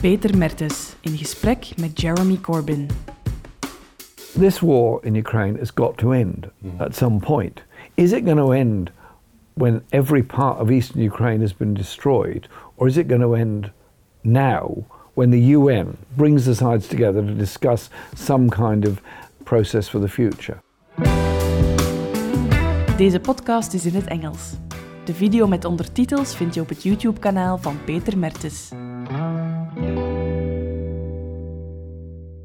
Peter Mertes in gesprek met Jeremy Corbyn. This war in Ukraine has got to end at some point. Is it going to end when every part of eastern Ukraine has been destroyed, or is it going to end now when the UN brings the sides together to discuss some kind of process for the future? Deze podcast is in het Engels. De video met ondertitels vind je op het YouTube-kanaal van Peter Mertes.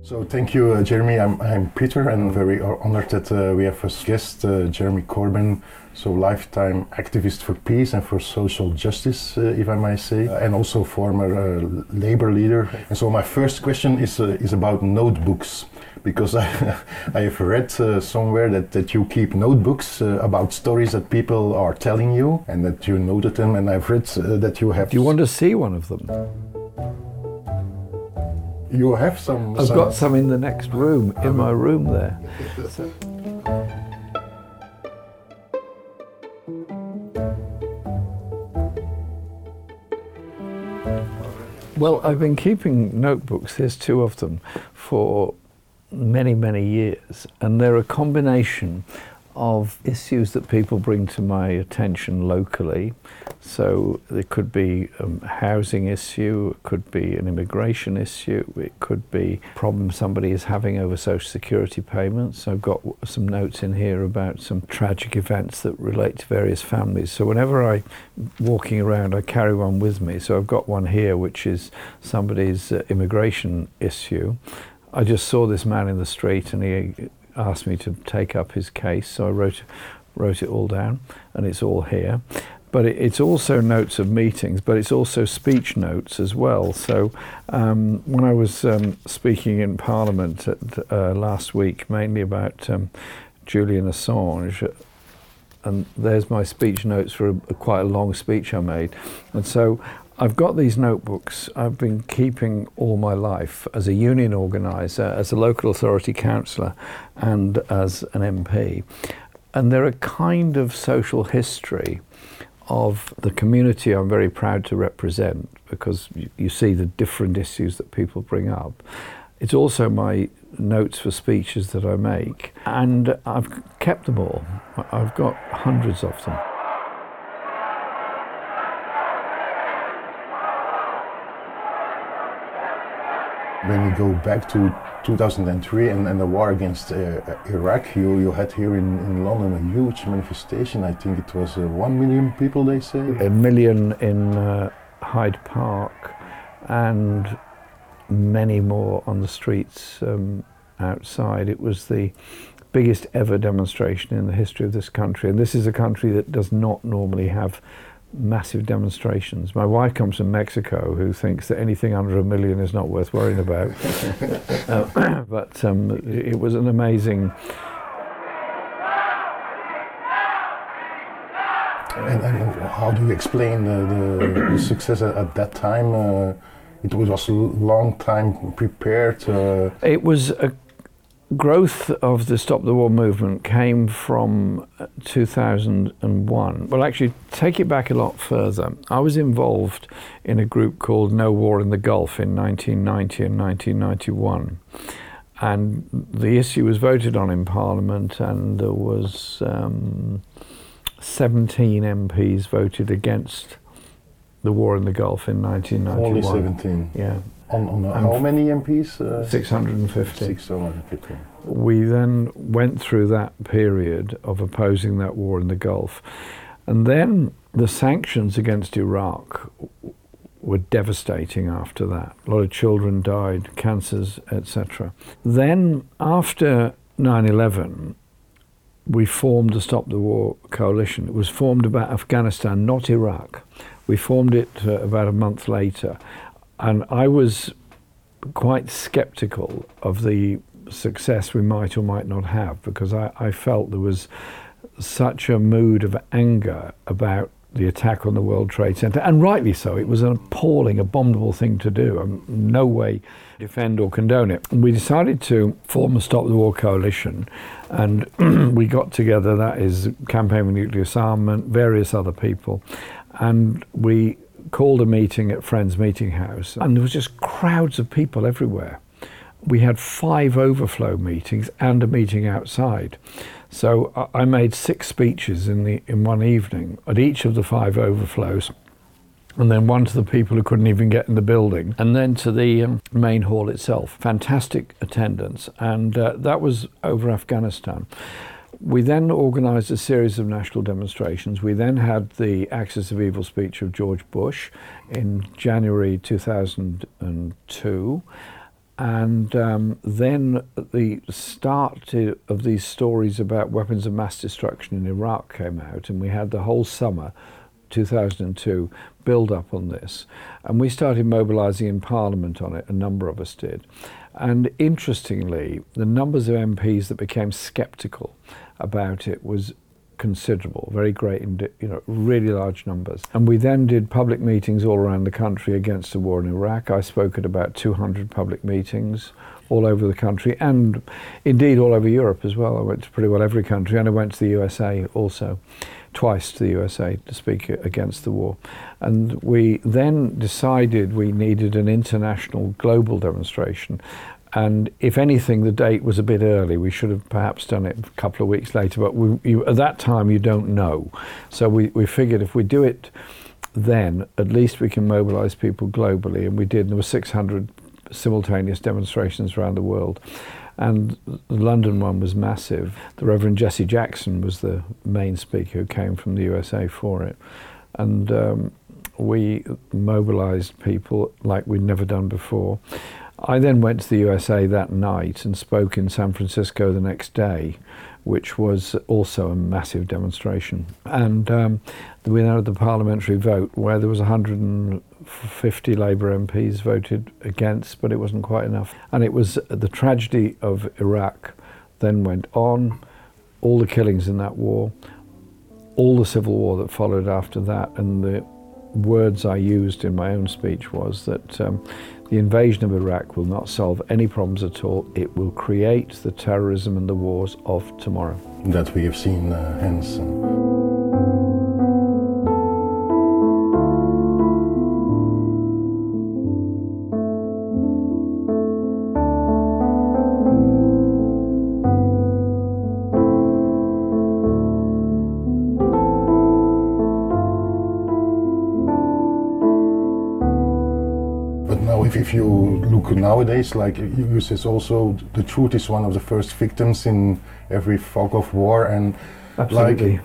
So thank you, uh, Jeremy. I'm, I'm Peter, and very honored that uh, we have as guest uh, Jeremy Corbyn, so lifetime activist for peace and for social justice, uh, if I may say, uh, and also former uh, labor leader. And so my first question is is about notebooks, because I I have read somewhere that, that you keep notebooks about stories that people are telling you, and that you noted them, and I've read that you have. Do you want to see one of them? You have some. I've some got some in the next room, in my um, room there. So- Well, I've been keeping notebooks, there's two of them, for many, many years, and they're a combination of issues that people bring to my attention locally. So it could be a housing issue, it could be an immigration issue, it could be problems somebody is having over social security payments. I've got some notes in here about some tragic events that relate to various families. So whenever I walking around, I carry one with me. So I've got one here, which is somebody's uh, immigration issue. I just saw this man in the street and he asked me to take up his case, so I wrote, wrote it all down, and it's all here. But it, it's also notes of meetings, but it's also speech notes as well. So um, when I was um, speaking in Parliament at, uh, last week, mainly about um, Julian Assange, and there's my speech notes for a, a quite a long speech I made. And so I've got these notebooks I've been keeping all my life as a union organiser, as a local authority councillor, and as an MP. And they're a kind of social history of the community I'm very proud to represent because you, see the different issues that people bring up. It's also my notes for speeches that I make, and I've kept them all. I've got hundreds of them. When you go back to 2003 and, and the war against uh, Iraq, you, you had here in, in London a huge manifestation. I think it was uh, one million people, they say. a million in uh, Hyde Park and many more on the streets um, outside. It was the biggest ever demonstration in the history of this country. And this is a country that does not normally have massive demonstrations. My wife comes from Mexico, who thinks that anything under a million is not worth worrying about. Uh, but um, it it was an amazing And, and how do you explain the, the, the success at, at that time? Uh, it was a long time prepared. Uh, It was a growth of the Stop the War movement came from uh, 2001. Well, actually, take it back a lot further. I was involved in a group called No War in the Gulf in 1990 and 1991. And the issue was voted on in Parliament, and there was um, 17 MPs voted against the war in the Gulf in 1991. only 17. Yeah, On, on And how many MPs? Uh, 650. 650. we then went through that period of opposing that war in the Gulf. And then the sanctions against Iraq were devastating after that. A lot of children died, cancers, etc. Then, after 9 11, we formed the Stop the War coalition. It was formed about Afghanistan, not Iraq. We formed it uh, about a month later. And I was quite skeptical of the success we might or might not have because I, I felt there was such a mood of anger about the attack on the World Trade Center, and rightly so. It was an appalling, abominable thing to do. No way defend or condone it. And we decided to form a Stop the War coalition, and we got together. That is Campaign for Nuclear Disarmament, various other people, and we called a meeting at Friends Meeting House, and there was just crowds of people everywhere. We had five overflow meetings and a meeting outside. So I made six speeches in the in one evening at each of the five overflows and then one to the people who couldn't even get in the building, and then to the um, main hall itself. Fantastic attendance, and uh, that was over Afghanistan. We then organised a series of national demonstrations. We then had the Axis of Evil speech of George Bush in January 2002. And um, then the start of these stories about weapons of mass destruction in Iraq came out, and we had the whole summer 2002 build up on this. And we started mobilising in Parliament on it, a number of us did. And interestingly, the numbers of MPs that became sceptical about it was considerable, very great, you know, really large numbers. And we then did public meetings all around the country against the war in Iraq. I spoke at about 200 public meetings all over the country and indeed all over Europe as well. I went to pretty well every country and I went to the USA also twice to the USA to speak against the war. And we then decided we needed an international global demonstration. And if anything, the date was a bit early. We should have perhaps done it a couple of weeks later, but we, you, at that time you don't know. So we, we figured if we do it then, at least we can mobilize people globally. And we did. There were 600 simultaneous demonstrations around the world and the London one was massive. The Reverend Jesse Jackson was the main speaker who came from the USA for it, and um, we mobilized people like we'd never done before. I then went to the USA that night and spoke in San Francisco the next day, which was also a massive demonstration. And um, we had the parliamentary vote where there was 150 Labour MPs voted against, but it wasn't quite enough. And it was the tragedy of Iraq then went on, all the killings in that war, all the civil war that followed after that, and the words I used in my own speech was that um, the invasion of Iraq will not solve any problems at all. It will create the terrorism and the wars of tomorrow. That we have seen uh, hence. Look nowadays, like you says also, the truth is one of the first victims in every fog of war, and Absolutely. like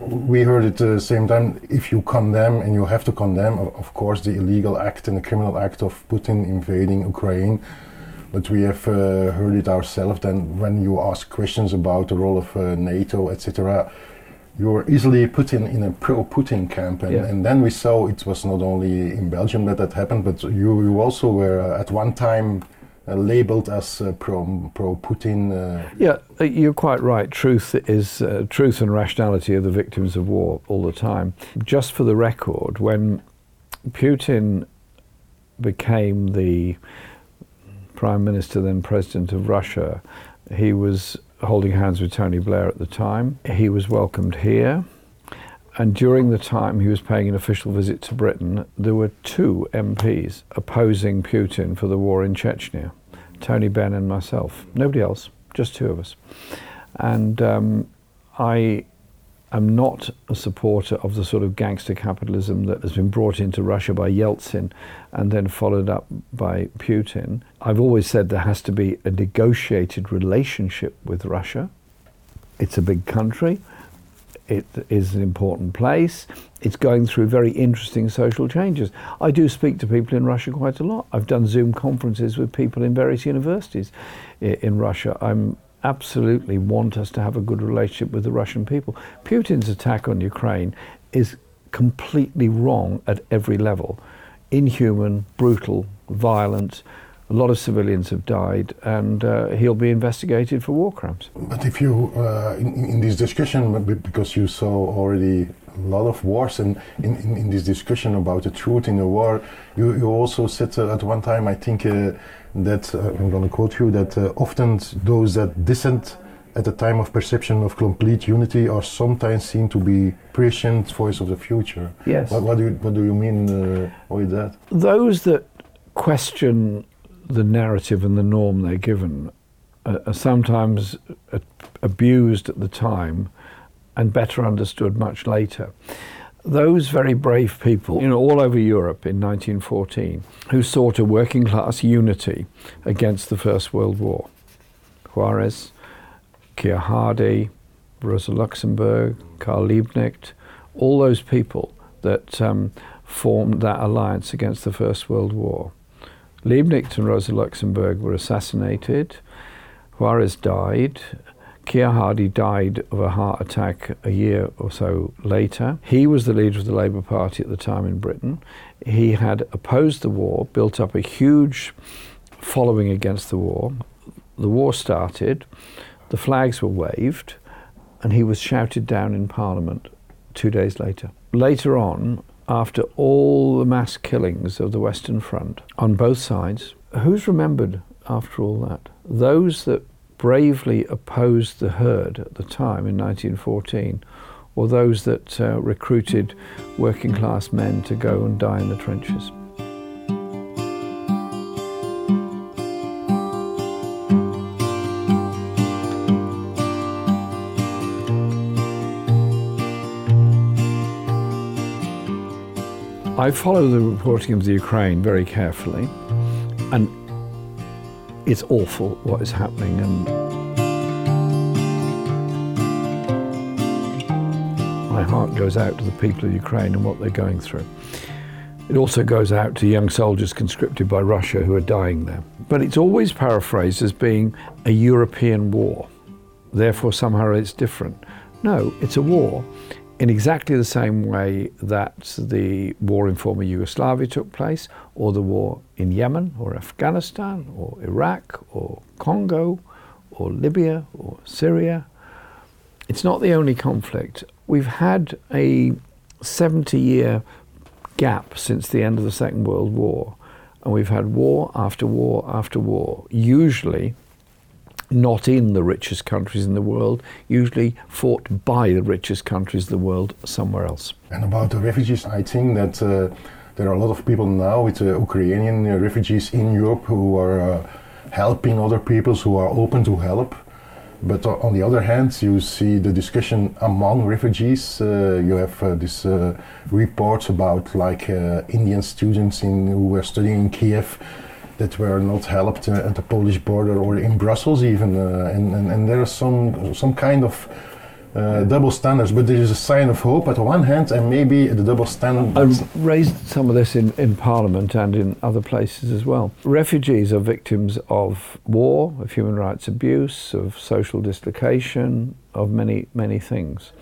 we heard it at the same time, if you condemn, and you have to condemn, of course, the illegal act and the criminal act of Putin invading Ukraine. But we have uh, heard it ourselves. Then, when you ask questions about the role of uh, NATO, etc., you were easily put in, in a pro-Putin camp, and, yeah. and then we saw it was not only in Belgium that that happened, but you, you also were uh, at one time uh, labeled as uh, pro pro Putin. Uh. Yeah, uh, you're quite right. Truth is uh, truth and rationality are the victims of war all the time. Just for the record, when Putin became the prime minister, then president of Russia, he was holding hands with Tony Blair at the time. He was welcomed here. And during the time he was paying an official visit to Britain, there were two MPs opposing Putin for the war in Chechnya Tony Benn and myself. Nobody else, just two of us. And um, I am not a supporter of the sort of gangster capitalism that has been brought into Russia by Yeltsin and then followed up by Putin. I've always said there has to be a negotiated relationship with Russia. It's a big country. It is an important place. It's going through very interesting social changes. I do speak to people in Russia quite a lot. I've done Zoom conferences with people in various universities in Russia. I'm absolutely want us to have a good relationship with the Russian people. Putin's attack on Ukraine is completely wrong at every level. Inhuman, brutal, violent. A lot of civilians have died, and uh, he'll be investigated for war crimes. But if you, uh, in, in, this discussion, because you saw already a lot of wars, and in, in, in this discussion about the truth in the war, you, you also said at one time, I think uh, that uh, I'm going to quote you that uh, often those that dissent at the time of perception of complete unity are sometimes seen to be prescient voice of the future. Yes. What, what do you, what do you mean uh, with that? Those that question the narrative and the norm they're given are sometimes uh, abused at the time and better understood much later. Those very brave people, you know, all over Europe in 1914, who sought a working class unity against the First World War. Jaurès, Keir Rosa Luxemburg, Karl Liebknecht, all those people that um, formed that alliance against the First World War. Liebknecht and Rosa Luxemburg were assassinated. Jaurès died. Keir Hardie died of a heart attack a year or so later. He was the leader of the Labour Party at the time in Britain. He had opposed the war, built up a huge following against the war. The war started, the flags were waved, and he was shouted down in Parliament two days later. Later on, after all the mass killings of the Western Front on both sides, who's remembered after all that? Those that bravely opposed the herd at the time in 1914, or those that uh, recruited working class men to go and die in the trenches. I follow the reporting of the Ukraine very carefully, and it's awful what is happening. And goes out to the people of Ukraine and what they're going through. It also goes out to young soldiers conscripted by Russia who are dying there. But it's always paraphrased as being a European war. Therefore, somehow it's different. No, it's a war in exactly the same way that the war in former Yugoslavia took place, or the war in Yemen, or Afghanistan, or Iraq, or Congo, or Libya, or Syria. It's not the only conflict. We've had a 70 year gap since the end of the Second World War, and we've had war after war after war, usually not in the richest countries in the world, usually fought by the richest countries of the world somewhere else. And about the refugees, I think that uh, there are a lot of people now with uh, Ukrainian uh, refugees in Europe who are uh, helping other peoples who are open to help. But on the other hand, you see the discussion among refugees. Uh, you have uh, these reports about like Indian students in, who were studying in Kiev that were not helped uh, at the Polish border or in Brussels even, uh, and, and, and there is some some kind of uh, double standards, but there is a sign of hope at one hand, and maybe the double standard. I raised some of this in, in Parliament and in other places as well. Refugees are victims of war, of human rights abuse, of social dislocation, of many, many things.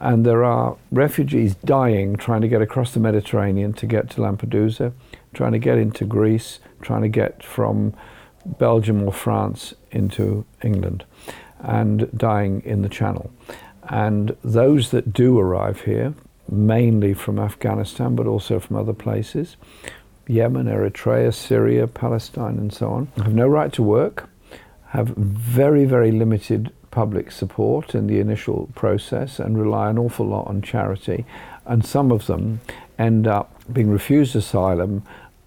And there are refugees dying trying to get across the Mediterranean to get to Lampedusa, trying to get into Greece, trying to get from Belgium or France into England and dying in the Channel. And those that do arrive here, mainly from Afghanistan, but also from other places, Yemen, Eritrea, Syria, Palestine, and so on, have no right to work, have very, very limited public support in the initial process, and rely an awful lot on charity. And some of them end up being refused asylum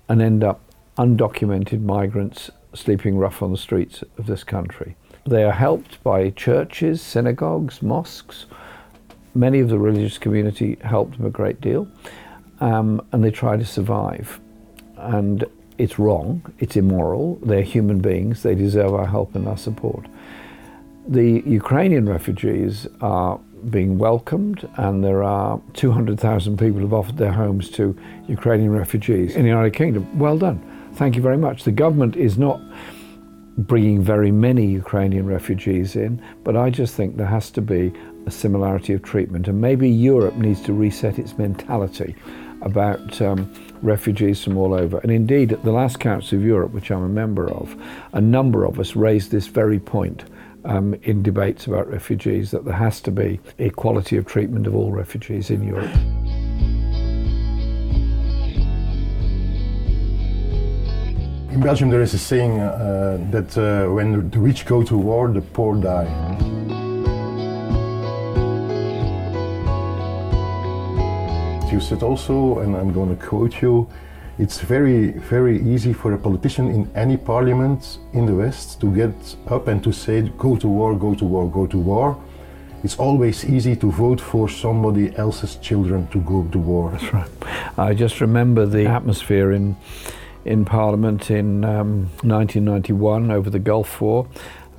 and end up undocumented migrants sleeping rough on the streets of this country. They are helped by churches, synagogues, mosques. Many of the religious community help them a great deal, um, and they try to survive. And it's wrong, it's immoral, they're human beings, they deserve our help and our support. The Ukrainian refugees are being welcomed, and there are 200,000 people who have offered their homes to Ukrainian refugees in the United Kingdom. Well done. Thank you very much. The government is not bringing very many Ukrainian refugees in, but I just think there has to be a similarity of treatment. And maybe Europe needs to reset its mentality about um, refugees from all over. And indeed, at the last Council of Europe, which I'm a member of, a number of us raised this very point. Um, in debates about refugees, that there has to be equality of treatment of all refugees in Europe. in Belgium there is a saying uh, that uh, when the rich go to war, the poor die. You said also, and I'm going to quote you, it's very, very easy for a politician in any parliament in the West to get up and to say, go to war, go to war, go to war. It's always easy to vote for somebody else's children to go to war. That's right. I just remember the atmosphere in in Parliament in um, 1991 over the Gulf War,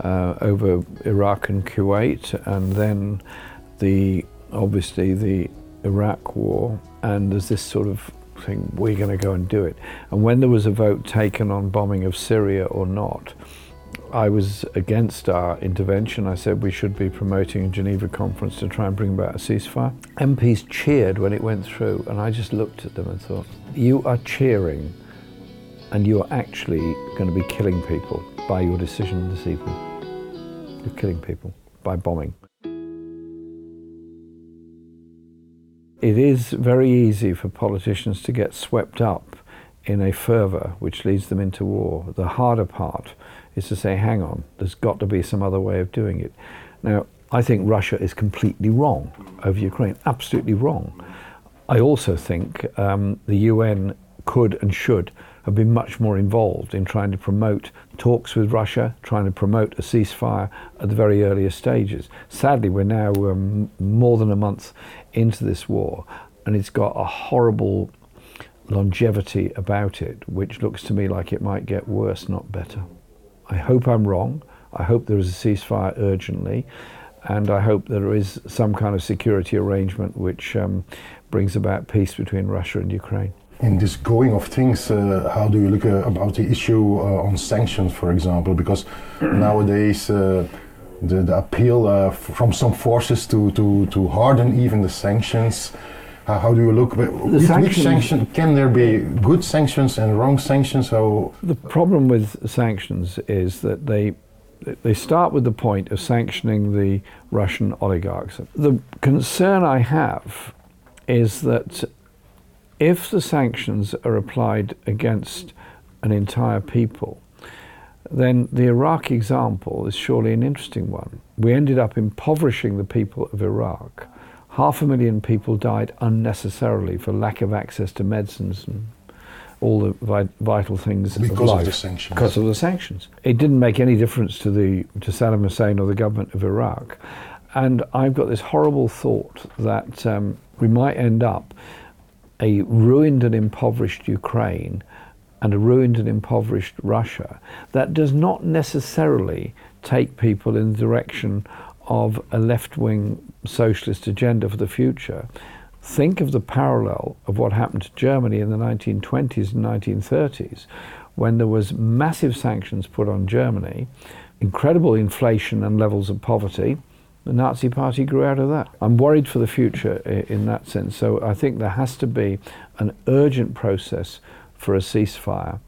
uh, over Iraq and Kuwait, and then the obviously the Iraq War, and there's this sort of thing we're going to go and do it. And when there was a vote taken on bombing of Syria or not, I was against our intervention. I said we should be promoting a Geneva conference to try and bring about a ceasefire. MPs cheered when it went through, and I just looked at them and thought, you are cheering, and you are actually going to be killing people by your decision this evening. You're killing people by bombing. It is very easy for politicians to get swept up in a fervour which leads them into war. The harder part is to say, hang on, there's got to be some other way of doing it. Now, I think Russia is completely wrong over Ukraine, absolutely wrong. I also think um, the UN could and should have been much more involved in trying to promote talks with Russia, trying to promote a ceasefire at the very earliest stages. Sadly, we're now um, more than a month into this war, and it's got a horrible longevity about it, which looks to me like it might get worse, not better. I hope I'm wrong. I hope there is a ceasefire urgently, and I hope there is some kind of security arrangement which um, brings about peace between Russia and Ukraine. In this going of things, uh, how do you look uh, about the issue uh, on sanctions, for example? Because nowadays, uh, the, the, appeal uh, from some forces to, to, to harden even the sanctions. Uh, how do you look? Which, which sanction can there be good sanctions and wrong sanctions? How the problem with sanctions is that they they start with the point of sanctioning the Russian oligarchs. The concern I have is that if the sanctions are applied against an entire people, then the Iraq example is surely an interesting one. We ended up impoverishing the people of Iraq half a million people died unnecessarily for lack of access to medicines and all the vi- vital things because of life. Of the sanctions. Because of the sanctions. It didn't make any difference to the to Saddam Hussein or the government of Iraq. And I've got this horrible thought that um, we might end up a ruined and impoverished Ukraine and a ruined and impoverished Russia that does not necessarily take people in the direction of a left wing socialist agenda for the future, think of the parallel of what happened to Germany in the 1920s and 1930s when there was massive sanctions put on Germany, incredible inflation and levels of poverty. The Nazi Party grew out of that. I'm worried for the future in that sense. So I think there has to be an urgent process for a ceasefire,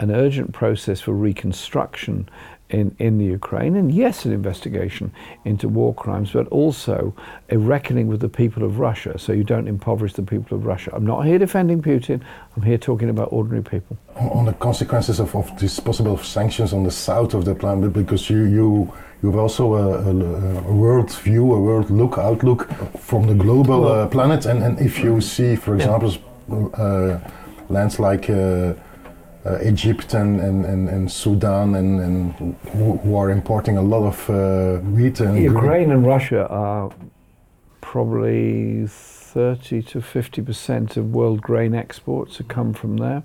an urgent process for reconstruction in, in the Ukraine, and yes, an investigation into war crimes, but also a reckoning with the people of Russia so you don't impoverish the people of Russia. I'm not here defending Putin, I'm here talking about ordinary people. On the consequences of, of these possible sanctions on the south of the planet, because you, you, you have also a, a, a world view, a world look, outlook from the global uh, planet, and, and if you see, for example, uh, lands like uh, uh, Egypt and, and, and, and, Sudan and, and who are importing a lot of uh, wheat and Ukraine and Russia are probably 30 to 50 percent of world grain exports have come from there,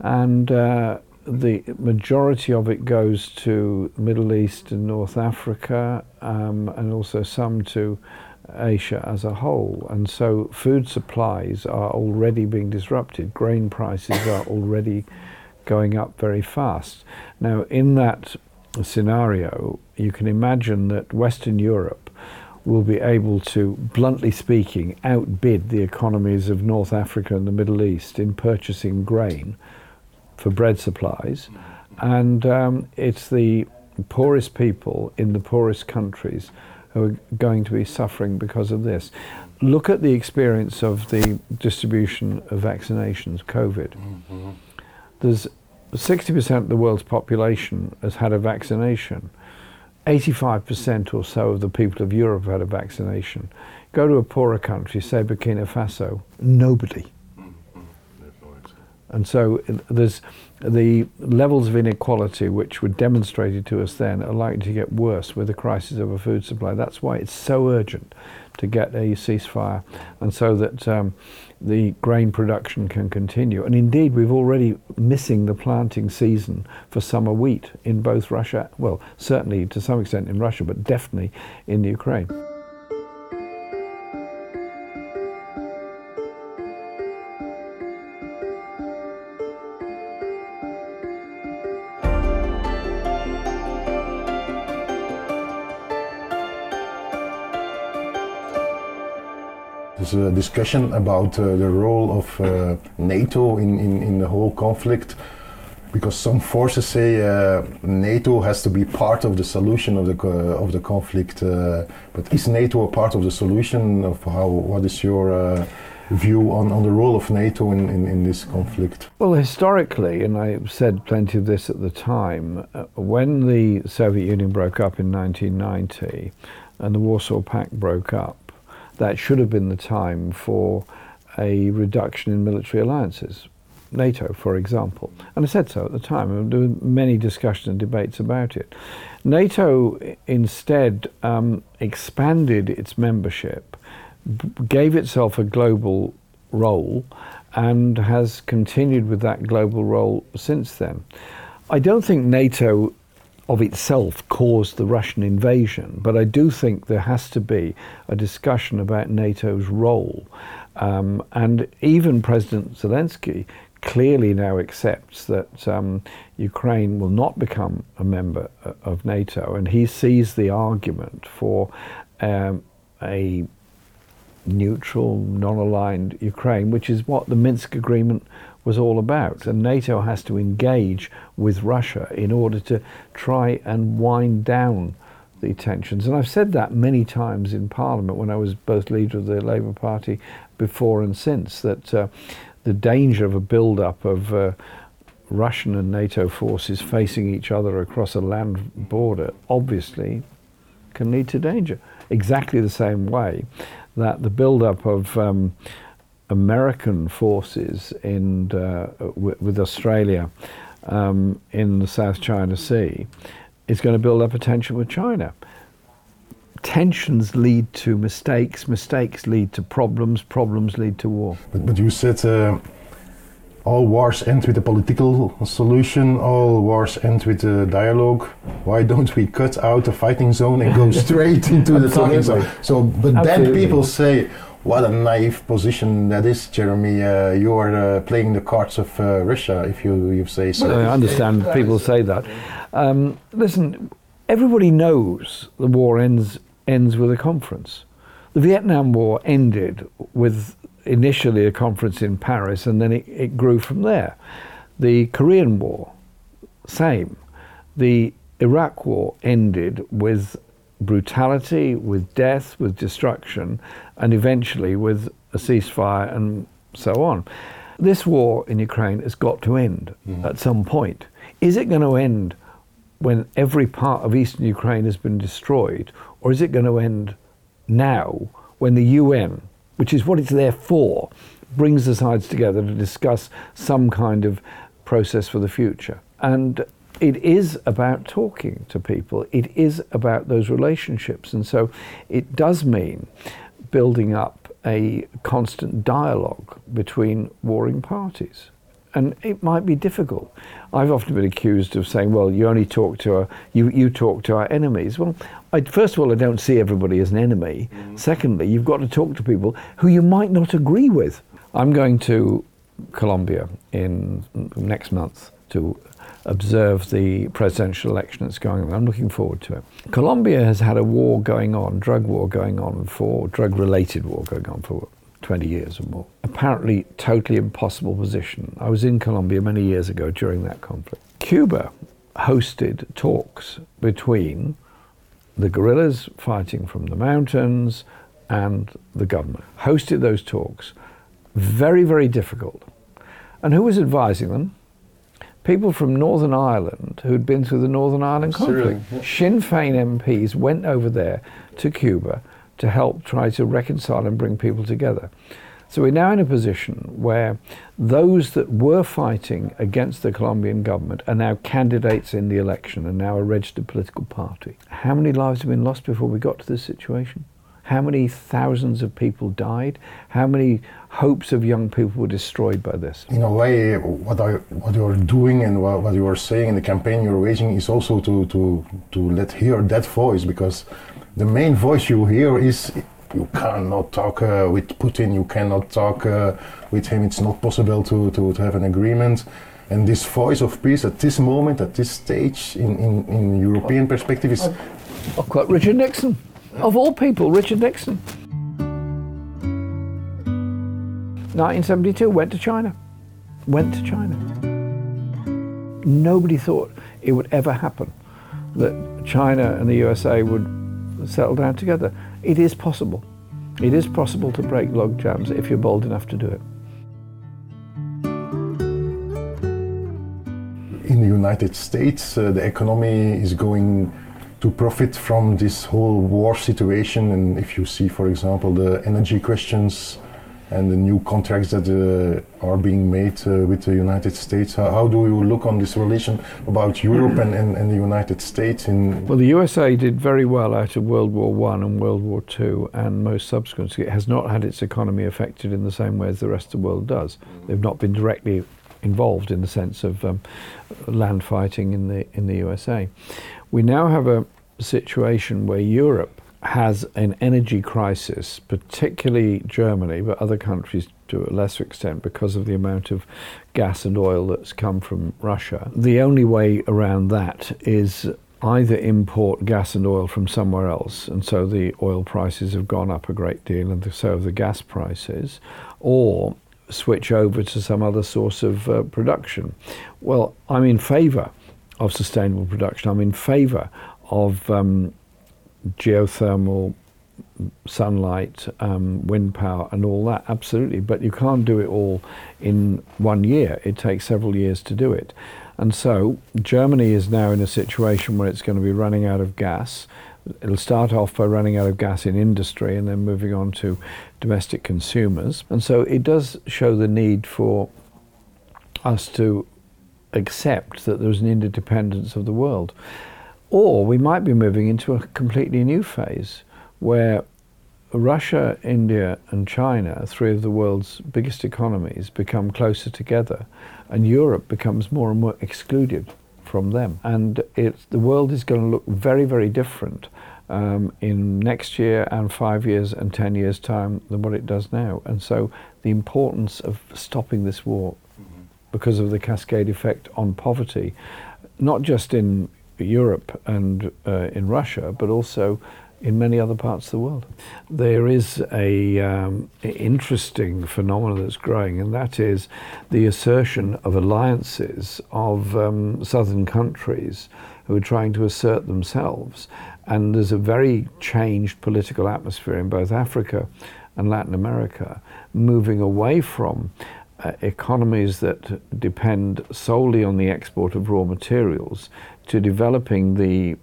and uh, the majority of it goes to Middle East and North Africa, um, and also some to Asia as a whole. And so food supplies are already being disrupted. Grain prices are already going up very fast. Now, in that scenario, you can imagine that Western Europe will be able to, bluntly speaking, outbid the economies of North Africa and the Middle East in purchasing grain for bread supplies. And um, it's the poorest people in the poorest countries who are going to be suffering because of this. Look at the experience of the distribution of vaccinations, COVID. Mm-hmm. There's 60% of the world's population has had a vaccination. 85% or so of the people of Europe have had a vaccination. Go to a poorer country, say Burkina Faso, nobody. And so uh, there's the levels of inequality which were demonstrated to us then are likely to get worse with the crisis of a food supply. That's why it's so urgent to get a ceasefire and so that um, the grain production can continue. And indeed, we've already missing the planting season for summer wheat in both Russia, well, certainly to some extent in Russia, but definitely in the Ukraine. Discussion about uh, the role of uh, NATO in, in, in, the whole conflict because some forces say uh, NATO has to be part of the solution of the, uh, of the conflict. Uh, but is NATO a part of the solution? Of how, what is your uh, view on, on the role of NATO in, in, in, this conflict? Well, historically, and I said plenty of this at the time, when the Soviet Union broke up in 1990 and the Warsaw Pact broke up, that should have been the time for a reduction in military alliances. NATO, for example. And I said so at the time. There were many discussions and debates about it. NATO instead um, expanded its membership, gave itself a global role, and has continued with that global role since then. I don't think NATO of itself caused the Russian invasion, but I do think there has to be a discussion about NATO's role. Um, and even President Zelensky clearly now accepts that um, Ukraine will not become a member uh, of NATO, and he sees the argument for um, a neutral, non aligned Ukraine, which is what the Minsk agreement was all about. And NATO has to engage with Russia in order to try and wind down the tensions. And I've said that many times in Parliament when I was both leader of the Labour Party before and since, that uh, the danger of a build-up of uh, Russian and NATO forces facing each other across a land border obviously can lead to danger. Exactly the same way that the build-up of um, American forces in, uh, with Australia um, in the South China Sea is going to build up a tension with China. Tensions lead to mistakes, mistakes lead to problems, problems lead to war. But, but you said uh, all wars end with a political solution, all wars end with a dialogue. Why don't we cut out the fighting zone and go straight into the talking zone? So, but Absolutely. then people say, what a naive position that is, Jeremy. Uh, you are uh, playing the cards of uh, Russia, if you, you say so. Well, I understand people say that. Um, listen, everybody knows the war ends ends with a conference. The Vietnam War ended with initially a conference in Paris, and then it, it grew from there. The Korean War, same. The Iraq War ended with brutality, with death, with destruction, and eventually with a ceasefire and so on. This war in Ukraine has got to end mm. at some point. Is it going to end when every part of eastern Ukraine has been destroyed, or is it going to end now when the UN, which is what it's there for, brings the sides together to discuss some kind of process for the future? And it is about talking to people. It is about those relationships. And so it does mean building up a constant dialogue between warring parties. And it might be difficult. I've often been accused of saying, well, you only talk to our, you, you talk to our enemies. Well, I, first of all, I don't see everybody as an enemy. Mm-hmm. Secondly, you've got to talk to people who you might not agree with. I'm going to Colombia in next month to observe the presidential election that's going on. I'm looking forward to it. Colombia has had a war going on, drug war going on for, drug related war going on for 20 years or more. Apparently, totally impossible position. I was in Colombia many years ago during that conflict. Cuba hosted talks between the guerrillas fighting from the mountains and the government. Hosted those talks. Very, very difficult. And who was advising them? People from Northern Ireland who'd been through the Northern Ireland conflict. Yeah. Sinn Féin MPs went over there to Cuba to help try to reconcile and bring people together. So we're now in a position where those that were fighting against the Colombian government are now candidates in the election and now a registered political party. How many lives have been lost before we got to this situation? How many thousands of people died? How many hopes of young people were destroyed by this? In a way, what, I, what you're doing and what, what you are saying in the campaign you're waging is also to, to, to let hear that voice because the main voice you hear is you cannot talk uh, with Putin, you cannot talk uh, with him, it's not possible to, to, to have an agreement. And this voice of peace at this moment, at this stage, in, in, in European perspective, is. I've got Richard Nixon. Of all people, Richard Nixon. 1972, went to China. Went to China. Nobody thought it would ever happen that China and the USA would settle down together. It is possible. It is possible to break log jams if you're bold enough to do it. In the United States, uh, the economy is going to profit from this whole war situation. And if you see, for example, the energy questions and the new contracts that uh, are being made uh, with the United States. How, how, do you look on this relation about Europe and, and, and, the United States? In well, the USA did very well out of World War One and World War Two, and most subsequently, it has not had its economy affected in the same way as the rest of the world does. They've not been directly involved in the sense of um, land fighting in the in the USA. We now have a situation where Europe has an energy crisis, particularly Germany, but other countries to a lesser extent because of the amount of gas and oil that's come from Russia. The only way around that is either import gas and oil from somewhere else, and so the oil prices have gone up a great deal, and so have the gas prices, or switch over to some other source of uh, production. Well, I'm in favour of sustainable production. I'm in favour of um, geothermal, sunlight, um, wind power, and all that, absolutely. But you can't do it all in one year. It takes several years to do it. And so Germany is now in a situation where it's going to be running out of gas. It'll start off by running out of gas in industry and then moving on to domestic consumers. And so it does show the need for us to accept that there's an interdependence of the world. Or we might be moving into a completely new phase where Russia, India, and China, three of the world's biggest economies, become closer together, and Europe becomes more and more excluded from them. And it, the world is going to look very, very different um, in next year and five years and ten years' time than what it does now. And so the importance of stopping this war. Because of the cascade effect on poverty, not just in Europe and uh, in Russia, but also in many other parts of the world. There is a um, interesting phenomenon that's growing, and that is the assertion of alliances of um, southern countries who are trying to assert themselves. And there's a very changed political atmosphere in both Africa and Latin America, moving away from uh, economies that depend solely on the export of raw materials to developing the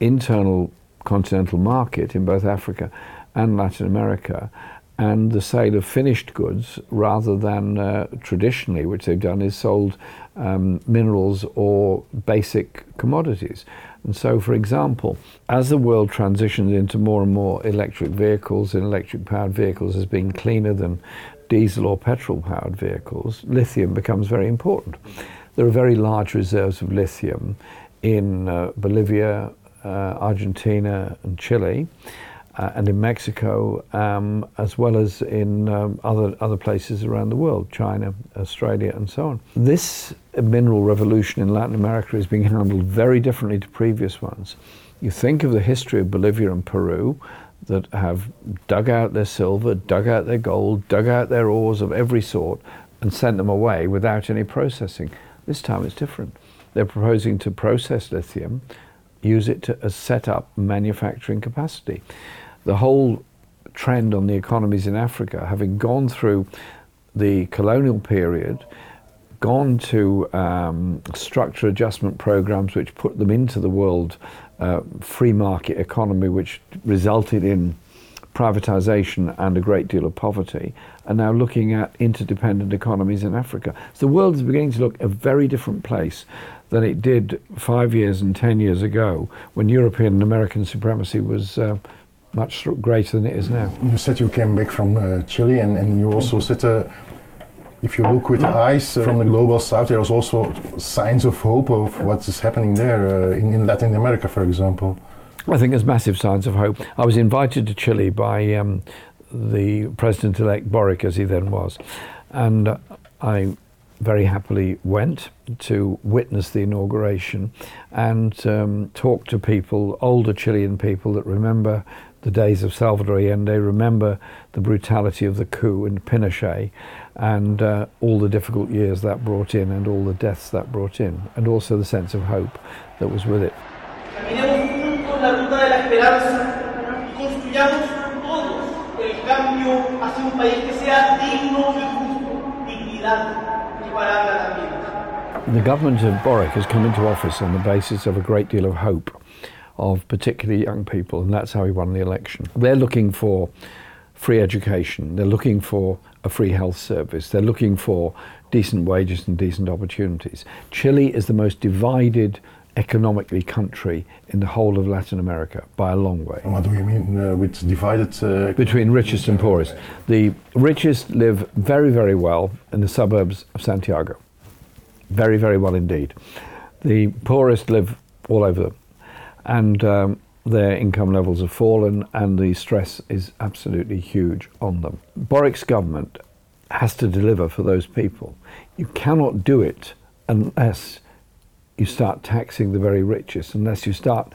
internal continental market in both Africa and Latin America and the sale of finished goods rather than uh, traditionally, which they've done, is sold um, minerals or basic commodities. And so, for example, as the world transitions into more and more electric vehicles and electric powered vehicles as being cleaner than diesel or petrol powered vehicles, lithium becomes very important. There are very large reserves of lithium in uh, Bolivia, uh, Argentina, and Chile, uh, and in Mexico, um, as well as in um, other other places around the world, China, Australia, and so on. This mineral revolution in Latin America is being handled very differently to previous ones. You think of the history of Bolivia and Peru that have dug out their silver, dug out their gold, dug out their ores of every sort, and sent them away without any processing. This time it's different. They're proposing to process lithium, use it to set up manufacturing capacity. The whole trend on the economies in Africa, having gone through the colonial period, gone to um, structure adjustment programs which put them into the world uh, free market economy, which resulted in privatization and a great deal of poverty, are now looking at interdependent economies in Africa. So the world is beginning to look a very different place than it did five years and ten years ago when European and American supremacy was uh, much greater than it is now. You said you came back from uh, Chile and, and you also said uh, if you look with eyes uh, from the global south, there is also signs of hope of what is happening there uh, in, in, Latin America, for example. I think there's massive signs of hope. I was invited to Chile by um, the president-elect Boric, as he then was, and I very happily went to witness the inauguration and um, talk to people, older Chilean people that remember the days of Salvador Allende, remember the brutality of the coup in Pinochet, and uh, all the difficult years that brought in and all the deaths that brought in, and also the sense of hope that was with it. The government of Boric has come into office on the basis of a great deal of hope of particularly young people, and that's how he won the election. They're looking for free education, they're looking for a free health service. They're looking for decent wages and decent opportunities. Chile is the most divided economically country in the whole of Latin America by a long way. What do you mean uh, with divided? Uh, Between richest and poorest. The richest live very, very well in the suburbs of Santiago. Very, very well indeed. The poorest live all over them. And um, their income levels have fallen and the stress is absolutely huge on them. Boric's government has to deliver for those people. You cannot do it unless you start taxing the very richest, unless you start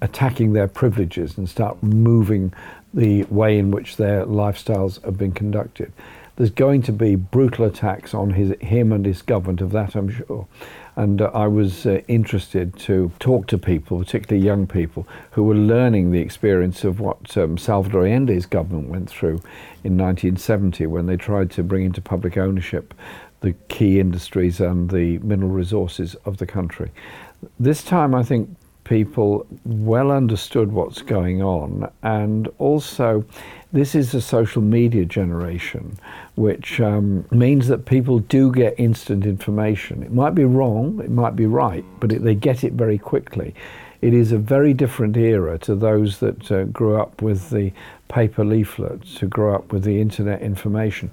attacking their privileges and start moving the way in which their lifestyles have been conducted. There's going to be brutal attacks on his, him and his government, of that I'm sure. And uh, I was uh, interested to talk to people, particularly young people, who were learning the experience of what um, Salvador Allende's government went through in 1970 when they tried to bring into public ownership the key industries and the mineral resources of the country. This time, I think people well understood what's going on, and also this is a social media generation, which um, means that people do get instant information. It might be wrong, it might be right, but it, they get it very quickly. It is a very different era to those that uh, grew up with the paper leaflets, who grew up with the internet information.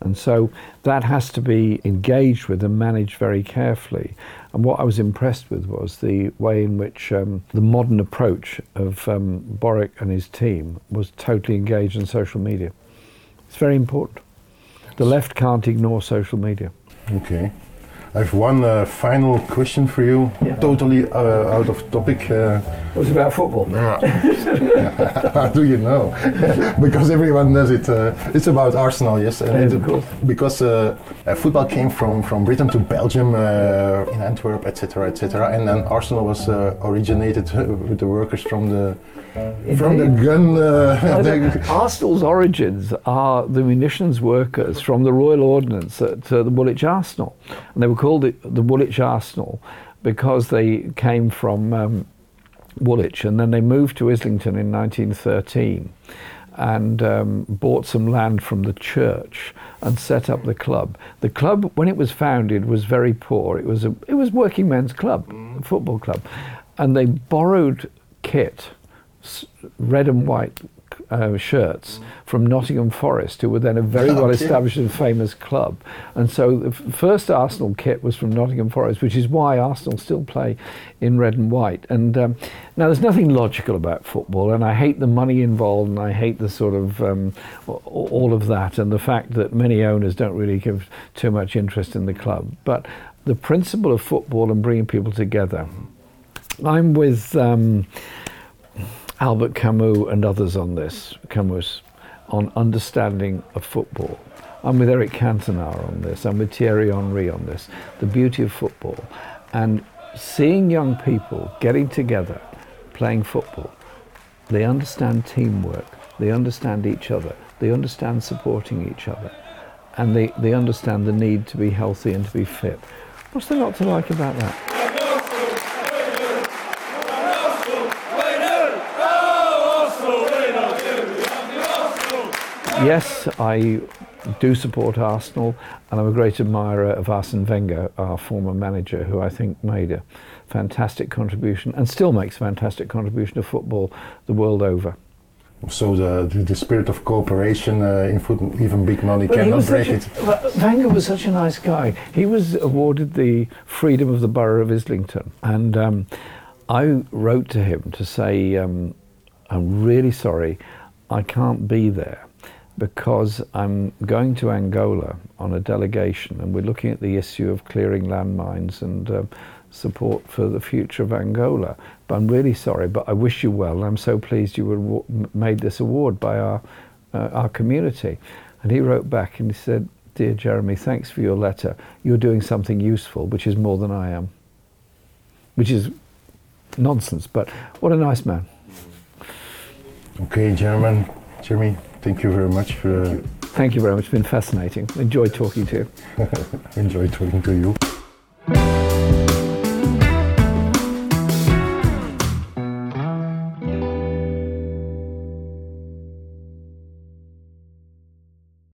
And so that has to be engaged with and managed very carefully. And what I was impressed with was the way in which um, the modern approach of um, Boric and his team was totally engaged in social media. It's very important. The left can't ignore social media. Okay. I have one uh, final question for you, yeah. totally uh, out of topic. Uh, it was about football. How do you know? because everyone does it. Uh, it's about Arsenal, yes. And of course. Because uh, uh, football came from, from Britain to Belgium, in Antwerp, etc., etc., and then Arsenal was originated with the workers from the Indeed. from the gun. Uh, Arsenal's origins are the munitions workers from the Royal Ordnance at uh, the Woolwich Arsenal, and they were called it the Woolwich Arsenal because they came from um, Woolwich, and then they moved to Islington in 1913 and um, bought some land from the church and set up the club. The club, when it was founded, was very poor. It was a it was working men's club, mm. football club, and they borrowed kit red and white uh, shirts mm. from Nottingham Forest, who were then a very well established and famous club. And so the f- first Arsenal kit was from Nottingham Forest, which is why Arsenal still play in red and white. And um, now there's nothing logical about football, and I hate the money involved, and I hate the sort of um, all of that, and the fact that many owners don't really give too much interest in the club. But the principle of football and bringing people together. I'm with. Um, Albert Camus and others on this, Camus, on understanding of football. I'm with Eric Cantona on this. I'm with Thierry Henry on this. The beauty of football. And seeing young people getting together, playing football, they understand teamwork, they understand each other, they understand supporting each other, and they, they understand the need to be healthy and to be fit. What's there not to like about that? Yes, I do support Arsenal, and I'm a great admirer of Arsene Wenger, our former manager, who I think made a fantastic contribution and still makes a fantastic contribution to football the world over. So the, the, the spirit of cooperation uh, in football, even big money But cannot break such it. Wenger was such a nice guy. He was awarded the freedom of the borough of Islington, and um, I wrote to him to say, um, "I'm really sorry, I can't be there because I'm going to Angola on a delegation, and we're looking at the issue of clearing landmines and." Um, support for the future of Angola. But I'm really sorry, but I wish you well. I'm so pleased you were made this award by our, uh, our community. And he wrote back and he said, Dear Jeremy, thanks for your letter. You're doing something useful, which is more than I am. Which is nonsense, but what a nice man. Okay, Jeremy, Jeremy, thank you very much for. Uh, Thank you very much. It's been fascinating. Enjoyed talking to you. enjoy talking to you.